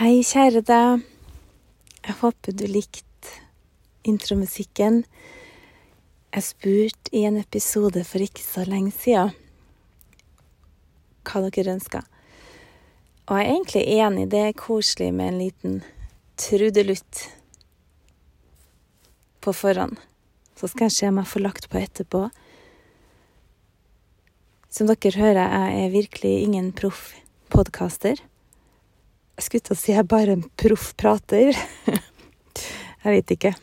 Hei, kjære deg. Jeg håper du likte intromusikken. Jeg spurte i en episode for ikke så lenge siden hva dere ønska. Og jeg er egentlig enig, det er koselig med en liten trudelutt på forhånd. Så skal jeg se om jeg får lagt på etterpå. Som dere hører, jeg er virkelig ingen proff podkaster. Jeg skulle til å si jeg er bare en proff prater. jeg vet ikke.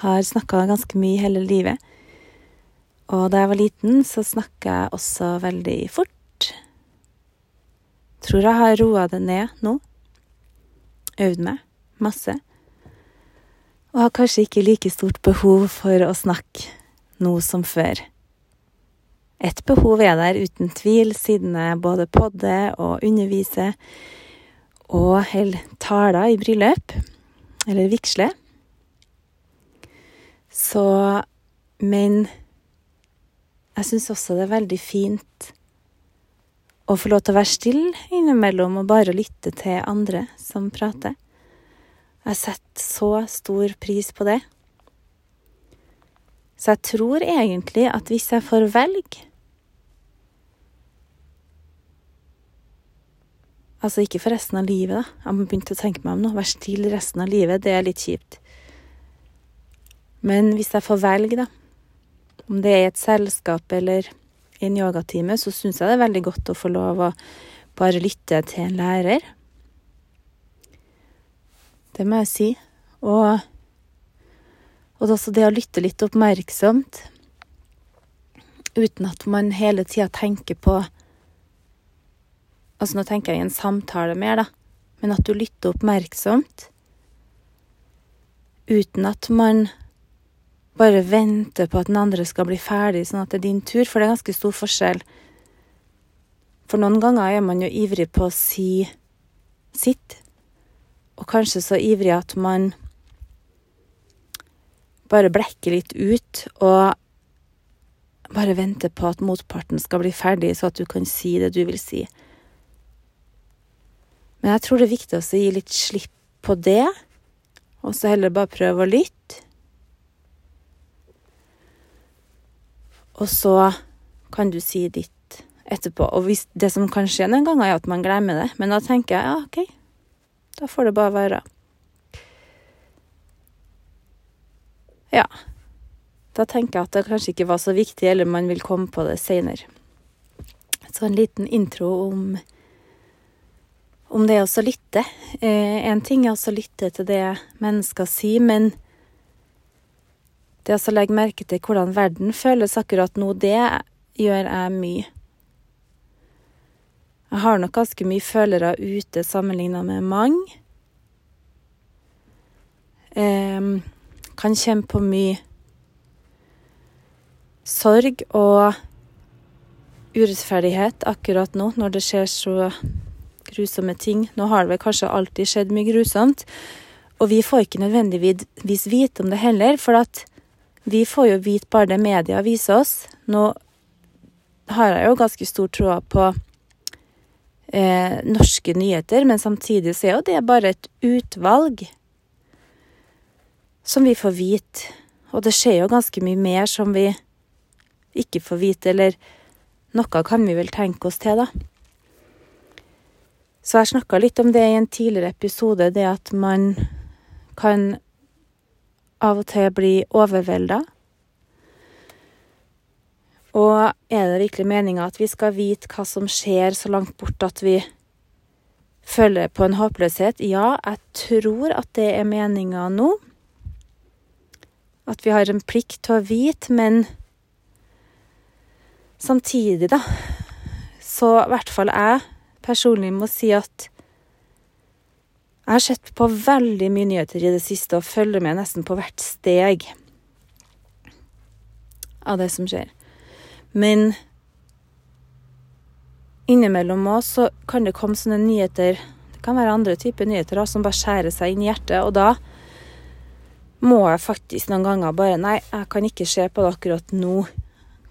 Har snakka ganske mye hele livet. Og da jeg var liten, så snakka jeg også veldig fort. Tror jeg har roa det ned nå. Øvd meg masse. Og har kanskje ikke like stort behov for å snakke nå som før. Et behov er der uten tvil, siden jeg både podder og underviser og holder taler i bryllup, eller vigsler, Så Men jeg syns også det er veldig fint å få lov til å være stille innimellom og bare lytte til andre som prater. Jeg setter så stor pris på det. Så jeg tror egentlig at hvis jeg får velge Altså ikke for resten av livet, da. Jeg begynte å tenke meg om nå. Vær stille resten av livet, det er litt kjipt. Men hvis jeg får velge, da, om det er i et selskap eller en yogatime, så syns jeg det er veldig godt å få lov å bare lytte til en lærer. Det må jeg si. Og, og også det å lytte litt oppmerksomt, uten at man hele tida tenker på Altså, nå tenker jeg i en samtale mer, da, men at du lytter oppmerksomt. Uten at man bare venter på at den andre skal bli ferdig, sånn at det er din tur, for det er ganske stor forskjell. For noen ganger er man jo ivrig på å si sitt, og kanskje så ivrig at man bare blekker litt ut og bare venter på at motparten skal bli ferdig, så at du kan si det du vil si. Men jeg tror det er viktig å gi litt slipp på det, og så heller bare prøve å lytte. Og så kan du si ditt etterpå. Og hvis det som kan skje noen ganger, er at man glemmer det, men da tenker jeg ja, OK, da får det bare være. Ja. Da tenker jeg at det kanskje ikke var så viktig, eller man vil komme på det seinere. Så en liten intro om om det å lytte. Eh, en ting er å lytte til det mennesker sier, men det å legge merke til hvordan verden føles akkurat nå, det gjør jeg mye. Jeg har nok ganske mye følere ute sammenligna med mange. Eh, kan kjenne på mye sorg og urettferdighet akkurat nå, når det skjer så grusomme ting. Nå har det vel kanskje alltid skjedd mye grusomt, og vi får ikke nødvendigvis vite om det heller, for at vi får jo vite bare det media viser oss. Nå har jeg jo ganske stor tro på eh, norske nyheter, men samtidig så er jo det bare et utvalg som vi får vite. Og det skjer jo ganske mye mer som vi ikke får vite, eller noe kan vi vel tenke oss til, da. Så jeg snakka litt om det i en tidligere episode, det at man kan av og til bli overvelda. Og er det virkelig meninga at vi skal vite hva som skjer så langt bort at vi føler på en håpløshet? Ja, jeg tror at det er meninga nå. At vi har en plikt til å vite, men samtidig, da, så i hvert fall jeg personlig må si at jeg har sett på veldig mye nyheter i det siste og følger med nesten på hvert steg av det som skjer. Men innimellom òg så kan det komme sånne nyheter Det kan være andre typer nyheter også, som bare skjærer seg inn i hjertet. Og da må jeg faktisk noen ganger bare Nei, jeg kan ikke se på det akkurat nå.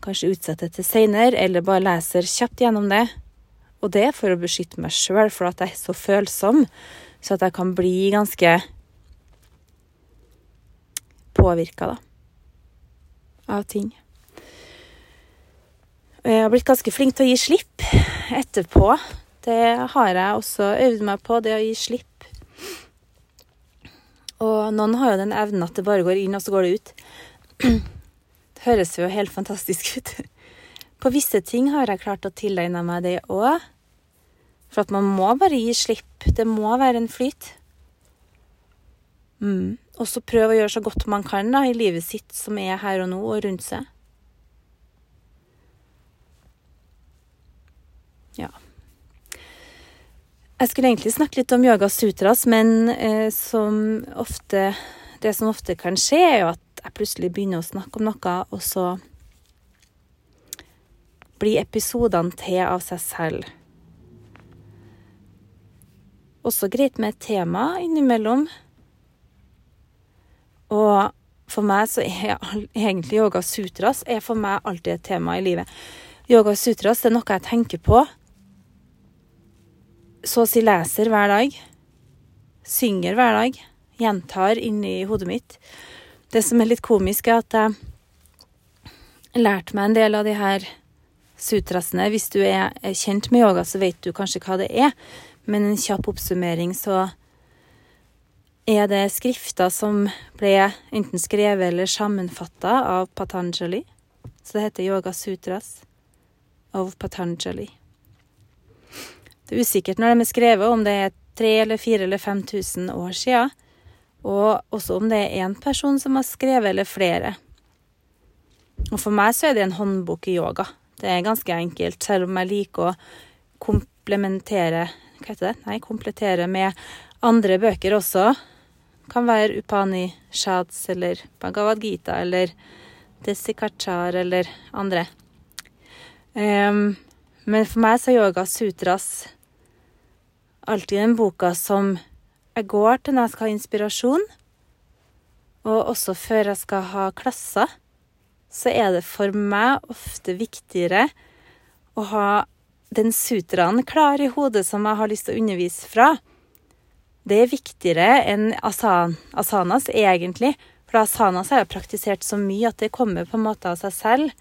Kanskje utsette til seinere, eller bare leser kjapt gjennom det Og det er for å beskytte meg sjøl, for at jeg er så følsom. Så at jeg kan bli ganske påvirka, da. Av ting. Jeg har blitt ganske flink til å gi slipp etterpå. Det har jeg også øvd meg på, det å gi slipp. Og noen har jo den evnen at det bare går inn, og så går det ut. Det høres jo helt fantastisk ut. På visse ting har jeg klart å tilegne meg det òg. For at man må bare gi slipp. Det må være en flyt. Mm. Og så prøve å gjøre så godt man kan da, i livet sitt som er her og nå, og rundt seg. Ja. Jeg skulle egentlig snakke litt om yoga sutras, men eh, som ofte, det som ofte kan skje, er jo at jeg plutselig begynner å snakke om noe, og så blir episodene til av seg selv. Også greit med et tema innimellom. Og for meg så er egentlig yoga sutras er for meg alltid et tema i livet. Yoga sutras er noe jeg tenker på. Så å si leser hver dag. Synger hver dag. Gjentar inni hodet mitt. Det som er litt komisk, er at jeg lærte meg en del av de her sutrasene. Hvis du er kjent med yoga, så vet du kanskje hva det er. Men en kjapp oppsummering, så er det skrifter som ble enten skrevet eller sammenfatta av Patanjali. Så det heter Yoga Sutras of Patanjali. Det er usikkert når de er skrevet, om det er tre eller fire eller 5000 år sia. Og også om det er én person som har skrevet, eller flere. Og for meg så er det en håndbok i yoga. Det er ganske enkelt, selv om jeg liker å komplementere Hva heter det? Nei, komplettere med andre bøker også. Kan være Upani Shads eller Bhagavad Gita eller Desikachar eller andre. Um, men for meg så er yoga sutras alltid den boka som jeg går til når jeg skal ha inspirasjon, og også før jeg skal ha klasser, så er det for meg ofte viktigere å ha den sutraen klar i hodet som jeg har lyst til å undervise fra. Det er viktigere enn asan, asanas, egentlig. For asanas har jeg praktisert så mye at det kommer på en måte av seg selv.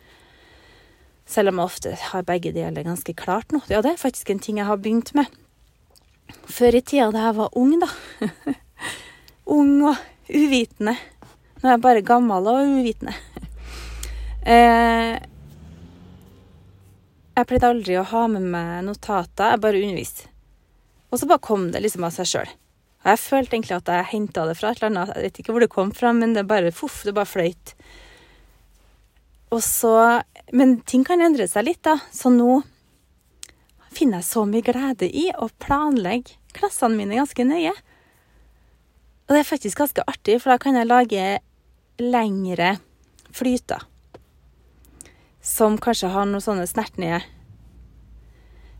Selv om jeg ofte har begge deler ganske klart nå. Ja, det er faktisk en ting jeg har begynt med. Før i tida da jeg var ung, da. ung og uvitende. Nå er jeg bare gammel og uvitende. eh, jeg pleide aldri å ha med meg notater, jeg bare underviste. Og så bare kom det liksom av seg sjøl. Og jeg følte egentlig at jeg henta det fra et eller annet. Jeg vet ikke hvor det kom fra, men det bare foff, det bare fløyt. Og så Men ting kan endre seg litt, da. Så nå finner jeg så mye glede i å planlegge klassene mine ganske nøye. Og det er faktisk ganske artig, for da kan jeg lage lengre flyter. Som kanskje har noen sånne snertne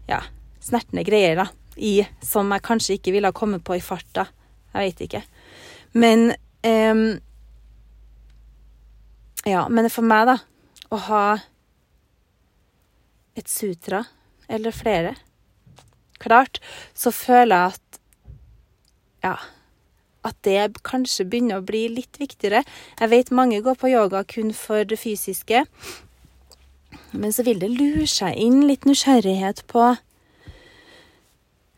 Ja, snertne greier, da. I, som jeg kanskje ikke ville ha kommet på i farta. Jeg veit ikke. Men um, Ja, men for meg, da, å ha et sutra eller flere, klart, så føler jeg at ja, at det kanskje begynner å bli litt viktigere. Jeg vet mange går på yoga kun for det fysiske, men så vil det lure seg inn litt nysgjerrighet på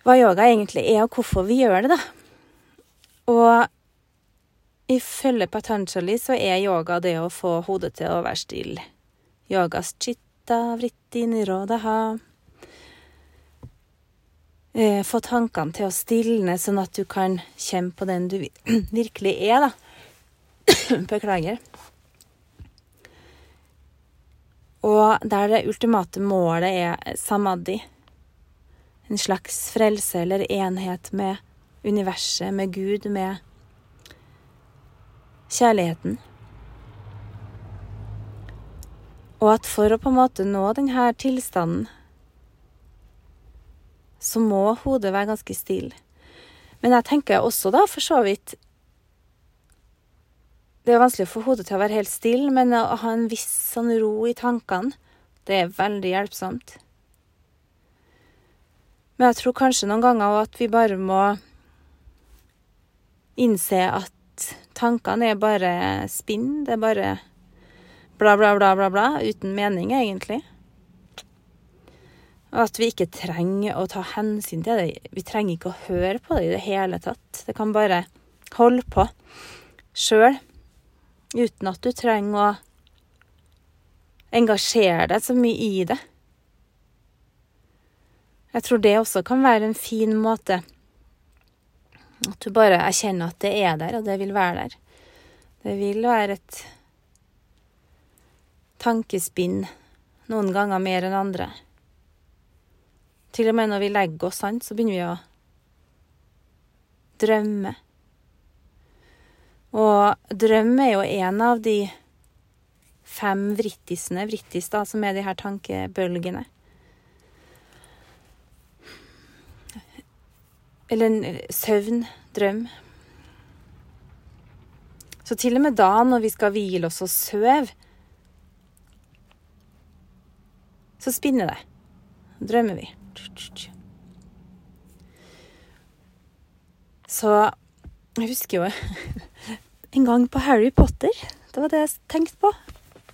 hva yoga egentlig er, og hvorfor vi gjør det, da. Og ifølge Patanjali så er yoga det å få hodet til å være stille. Yogas chitta vritti nirodaha eh, få tankene til å stilne, sånn at du kan kjenne på den du virkelig er, da. Beklager. Og der det ultimate målet er samadhi, en slags frelse eller enhet med universet, med Gud, med kjærligheten. Og at for å på en måte nå denne tilstanden så må hodet være ganske stille. Men jeg tenker også da, for så vidt Det er vanskelig å få hodet til å være helt stille, men å ha en viss sånn ro i tankene, det er veldig hjelpsomt. Men jeg tror kanskje noen ganger at vi bare må innse at tankene er bare spinn. Det er bare bla, bla, bla, bla, bla, uten mening, egentlig. Og at vi ikke trenger å ta hensyn til det. Vi trenger ikke å høre på det i det hele tatt. Det kan bare holde på sjøl, uten at du trenger å engasjere deg så mye i det. Jeg tror det også kan være en fin måte at du bare erkjenner at det er der, og det vil være der. Det vil være et tankespinn noen ganger mer enn andre. Til og med når vi legger oss, så begynner vi å drømme. Og drøm er jo en av de fem vrittisene, vrittis da, som er de her tankebølgene. Eller en søvn, drøm. Så til og med da, når vi skal hvile oss og søve, så spinner det. Drømmer vi. Så jeg husker jo en gang på Harry Potter. Det var det jeg tenkte på.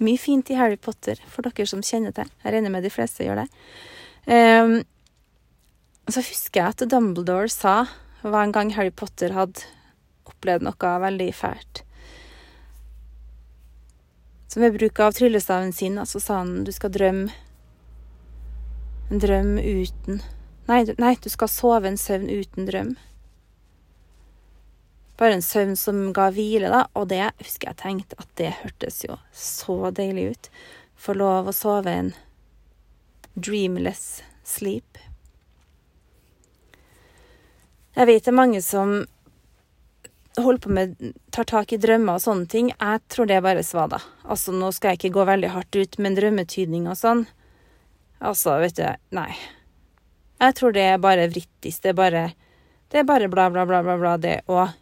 Mye fint i Harry Potter, for dere som kjenner til. Jeg regner med de fleste gjør det. Um, så husker jeg at Dumbledore sa var en gang Harry Potter hadde opplevd noe veldig fælt. Så ved bruk av tryllestaven sin så sa han du skal drømme en drøm uten nei, nei, du skal sove en søvn uten drøm. Bare en søvn som ga hvile, da, og det husker jeg tenkte at det hørtes jo så deilig ut. Få lov å sove en dreamless sleep. Jeg vet det er mange som holder på med tar tak i drømmer og sånne ting. Jeg tror det er bare svada. Altså, nå skal jeg ikke gå veldig hardt ut med drømmetydning og sånn. Altså, vet du, nei. Jeg tror det er bare vrittis. Det er bare Det er bare bla, bla, bla, bla, bla, det òg.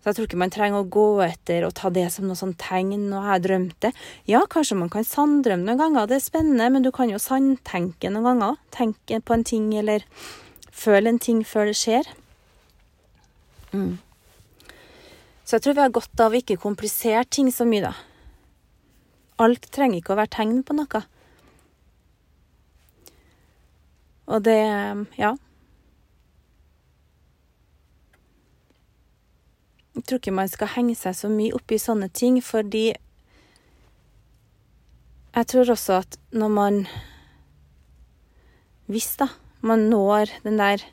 Så jeg tror ikke man trenger å gå etter og ta det som noe sånn tegn. Og jeg drømte'. Ja, kanskje man kan sanndrømme noen ganger, det er spennende, men du kan jo sanntenke noen ganger. Tenke på en ting, eller føle en ting før det skjer. Mm. Så jeg tror vi har godt av å ikke komplisere ting så mye, da. Alt trenger ikke å være tegn på noe. Og det Ja. Jeg tror ikke man skal henge seg så mye opp i sånne ting, fordi jeg tror også at når man Hvis, da, man når den der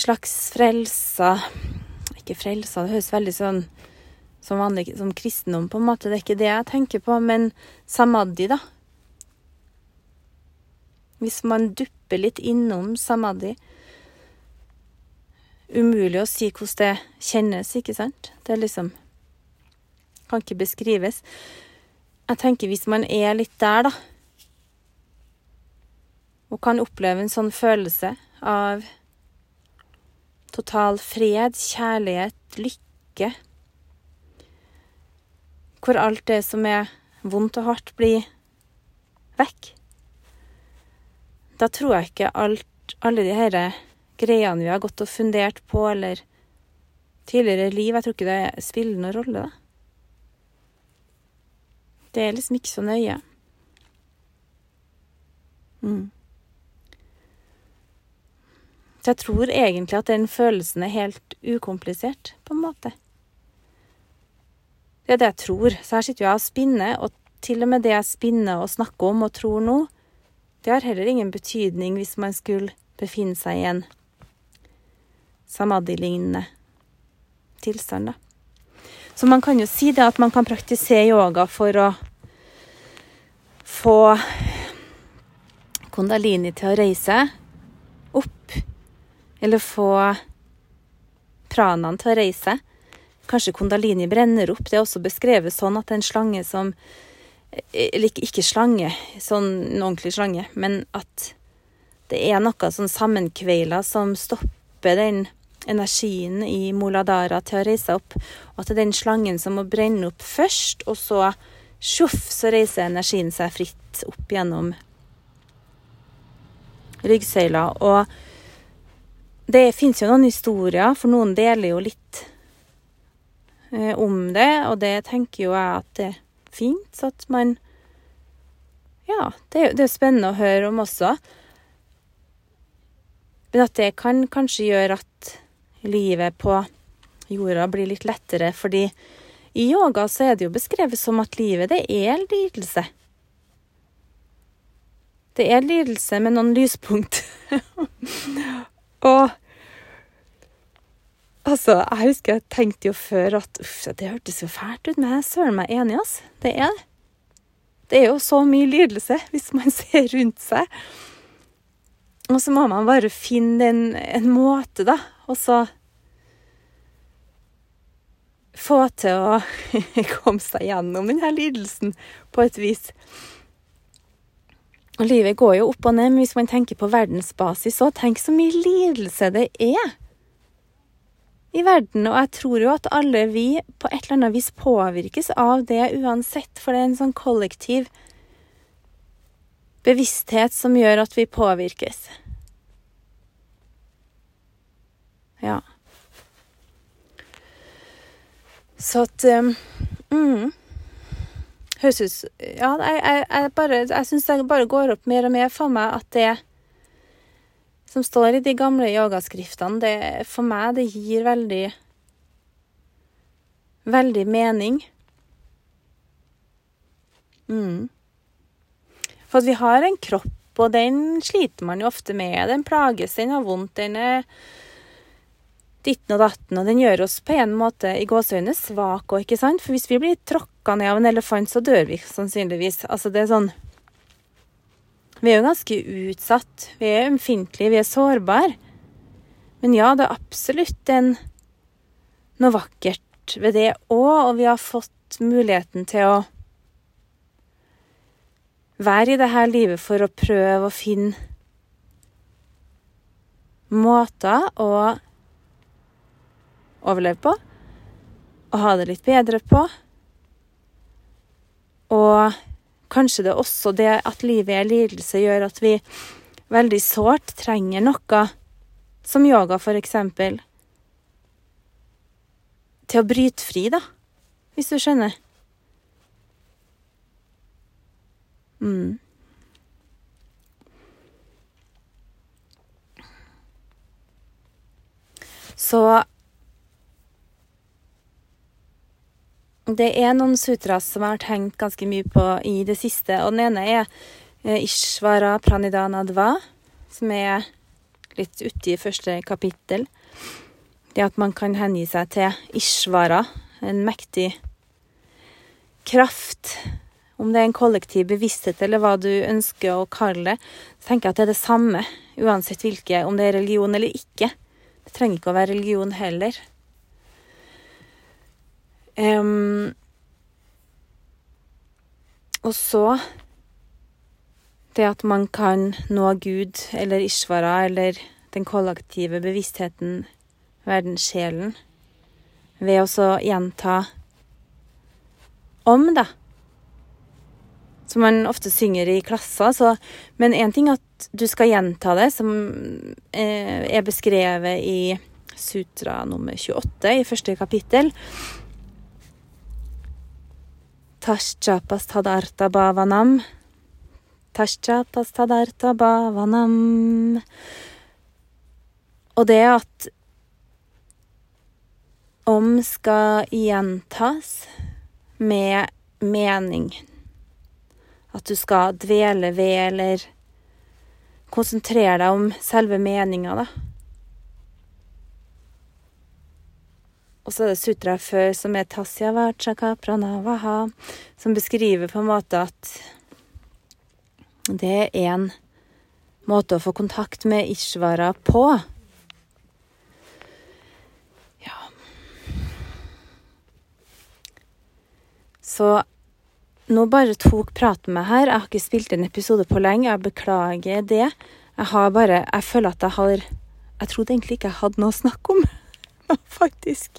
slags frelsa Ikke frelsa, det høres veldig sånn som vanlig som kristendom, på en måte. Det er ikke det jeg tenker på, men samadhi, da. Hvis man dupper litt innom samadhi Umulig å si hvordan det kjennes, ikke sant? Det liksom Kan ikke beskrives. Jeg tenker hvis man er litt der, da, og kan oppleve en sånn følelse av total fred, kjærlighet, lykke Hvor alt det som er vondt og hardt, blir vekk da tror jeg ikke alt, alle de her greiene vi har gått og fundert på, eller tidligere liv, jeg tror ikke det spiller noen rolle, da. Det er liksom ikke så nøye. Mm. Så jeg tror egentlig at den følelsen er helt ukomplisert, på en måte. Det er det jeg tror. Så her sitter jeg og spinner, og til og med det jeg spinner og snakker om og tror nå, det har heller ingen betydning hvis man skulle befinne seg i en samadhi-lignende tilstand, da. Så man kan jo si det at man kan praktisere yoga for å få kundalini til å reise opp, eller få pranaen til å reise. Kanskje kundalini brenner opp. Det er også beskrevet sånn at en slange som eller ikke slange, sånn en ordentlig slange, men at det er noe sånn sammenkveila som stopper den energien i Moladara til å reise opp, og at det er den slangen som må brenne opp først, og så sjoff, så reiser energien seg fritt opp gjennom ryggsøyla. Og det fins jo noen historier, for noen deler jo litt eh, om det, og det tenker jo jeg at det er fint. Så at man Ja, det er jo spennende å høre om også. Men at det kan kanskje gjøre at livet på jorda blir litt lettere, fordi i yoga så er det jo beskrevet som at livet, det er lidelse. Det er lidelse med noen lyspunkt. og altså, jeg husker jeg tenkte jo før at uff, det hørtes jo fælt ut, men jeg er søren meg enig, altså. Det er det. Det er jo så mye lidelse hvis man ser rundt seg. Og så må man bare finne en, en måte, da, og så få til å komme seg gjennom denne lidelsen på et vis. Og livet går jo opp og ned, men hvis man tenker på verdensbasis så tenk så mye lidelse det er i verden. Og jeg tror jo at alle vi på et eller annet vis påvirkes av det uansett, for det er en sånn kollektiv bevissthet som gjør at vi påvirkes. Ja. Så at um, mm, Høres ut Ja, jeg, jeg, jeg Jeg syns det bare går opp mer og mer for meg at det som står i de gamle yogaskriftene, det for meg det gir veldig Veldig mening. Mm. For at vi har en kropp, og den sliter man jo ofte med. Den plages, den har vondt, den er ditten og datten, og den gjør oss på en måte i gåseøyne svake òg, ikke sant? For hvis vi blir tråkka ned av en elefant, så dør vi sannsynligvis. Altså, det er sånn Vi er jo ganske utsatt. Vi er ømfintlige, vi er sårbare. Men ja, det er absolutt en, noe vakkert ved det òg, og vi har fått muligheten til å være i dette livet for å prøve å finne måter å overleve på, og ha det litt bedre på. Og kanskje det er også det at livet er lidelse, gjør at vi veldig sårt trenger noe, som yoga eksempel, til å bryte fri, da, hvis du skjønner. Mm. Så Det er noen sutras som jeg har tenkt ganske mye på i det siste. Og den ene er Ishvara Ishvara Pranidhanadva, som er litt uti første kapittel. Det at man kan hengi seg til Ishvara, en mektig kraft. Om det er en kollektiv bevissthet eller hva du ønsker å kalle det, så tenker jeg at det er det samme, uansett hvilke, om det er religion eller ikke. Det trenger ikke å være religion heller. Um, og så det at man kan nå Gud eller Ishvara eller den kollektive bevisstheten, verdenssjelen, ved å gjenta om, da. Som man ofte synger i klasser. Så, men én ting at du skal gjenta det, som eh, er beskrevet i sutra nummer 28 i første kapittel. Tashchapasthadarta bhavanam. Tashchapasthadarta bhavanam. Og det at om skal gjentas med mening. At du skal dvele ved eller konsentrere deg om selve meninga, da. Og så er det sutra før som er Tasya Vachaka Pranavaha, som beskriver på en måte at det er en måte å få kontakt med Ishvara på. Ja Så nå bare tok praten med her. Jeg har ikke spilt en episode på lenge. Jeg beklager det. Jeg har bare Jeg føler at jeg har Jeg trodde egentlig ikke jeg hadde noe å snakke om. faktisk.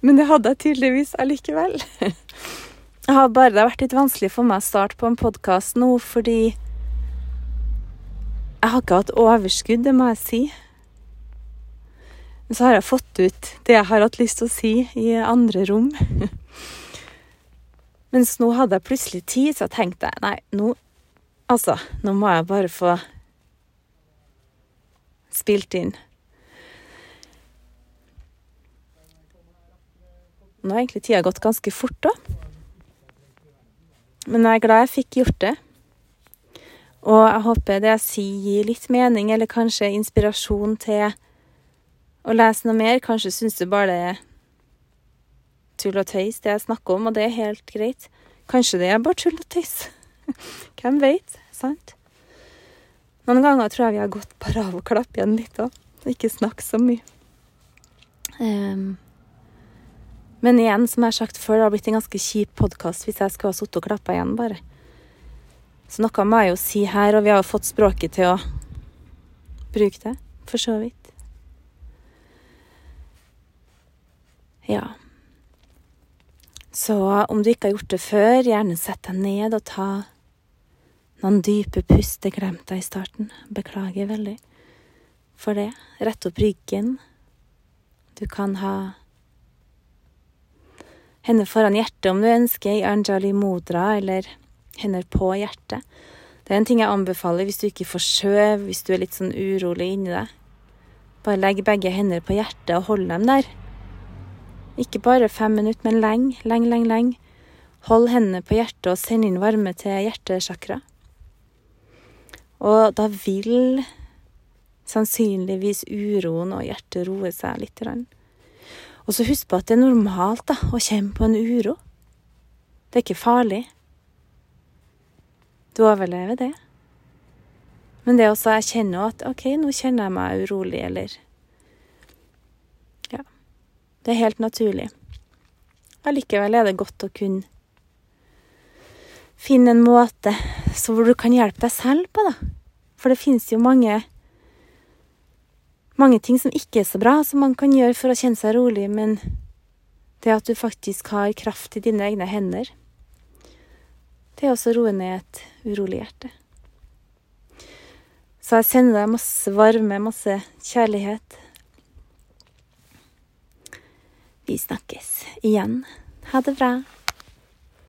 Men det hadde jeg tydeligvis allikevel. Jeg har bare, det har vært litt vanskelig for meg å starte på en podkast nå fordi Jeg har ikke hatt overskudd, det må jeg si. Men så har jeg fått ut det jeg har hatt lyst til å si, i andre rom. Mens nå hadde jeg plutselig tid, så tenkte jeg nei, nå Altså, nå må jeg bare få spilt inn. Nå har egentlig tida gått ganske fort, da. Men jeg er glad jeg fikk gjort det. Og jeg håper det jeg sier, gir litt mening, eller kanskje inspirasjon til å lese noe mer. Kanskje syns du bare det tull og tøys, det jeg snakker om, og det er helt greit. Kanskje det er bare tull og tøys. Hvem veit, sant? Noen ganger tror jeg vi har gått bare av å klappe igjen litt òg, og ikke snakke så mye. Um, men igjen, som jeg har sagt før, det har blitt en ganske kjip podkast hvis jeg skulle ha sittet og klappa igjen, bare. Så noe må jeg jo si her, og vi har jo fått språket til å bruke det, for så vidt. Ja. Så om du ikke har gjort det før, gjerne sett deg ned og ta noen dype pust. Det glemte jeg i starten. Beklager veldig for det. Rett opp ryggen. Du kan ha hender foran hjertet om du ønsker, i Anjali Modra, eller hender på hjertet. Det er en ting jeg anbefaler hvis du ikke får skjøv, hvis du er litt sånn urolig inni deg. Bare legg begge hender på hjertet og hold dem der. Ikke bare fem minutter, men lenge, lenge, lenge, lenge. Hold hendene på hjertet og send inn varme til hjertesjakra. Og da vil sannsynligvis uroen og hjertet roe seg litt. Og så husk på at det er normalt da, å kjenne på en uro. Det er ikke farlig. Du overlever det. Men det er også jeg kjenner at OK, nå kjenner jeg meg urolig, eller. Det er helt naturlig. Allikevel er det godt å kunne finne en måte så hvor du kan hjelpe deg selv på, da. For det finnes jo mange mange ting som ikke er så bra, som man kan gjøre for å kjenne seg rolig, men det at du faktisk har kraft i dine egne hender, det er også roe ned et urolig hjerte. Så jeg sender deg masse varme, masse kjærlighet. Vi snakkes igjen. Ha det bra.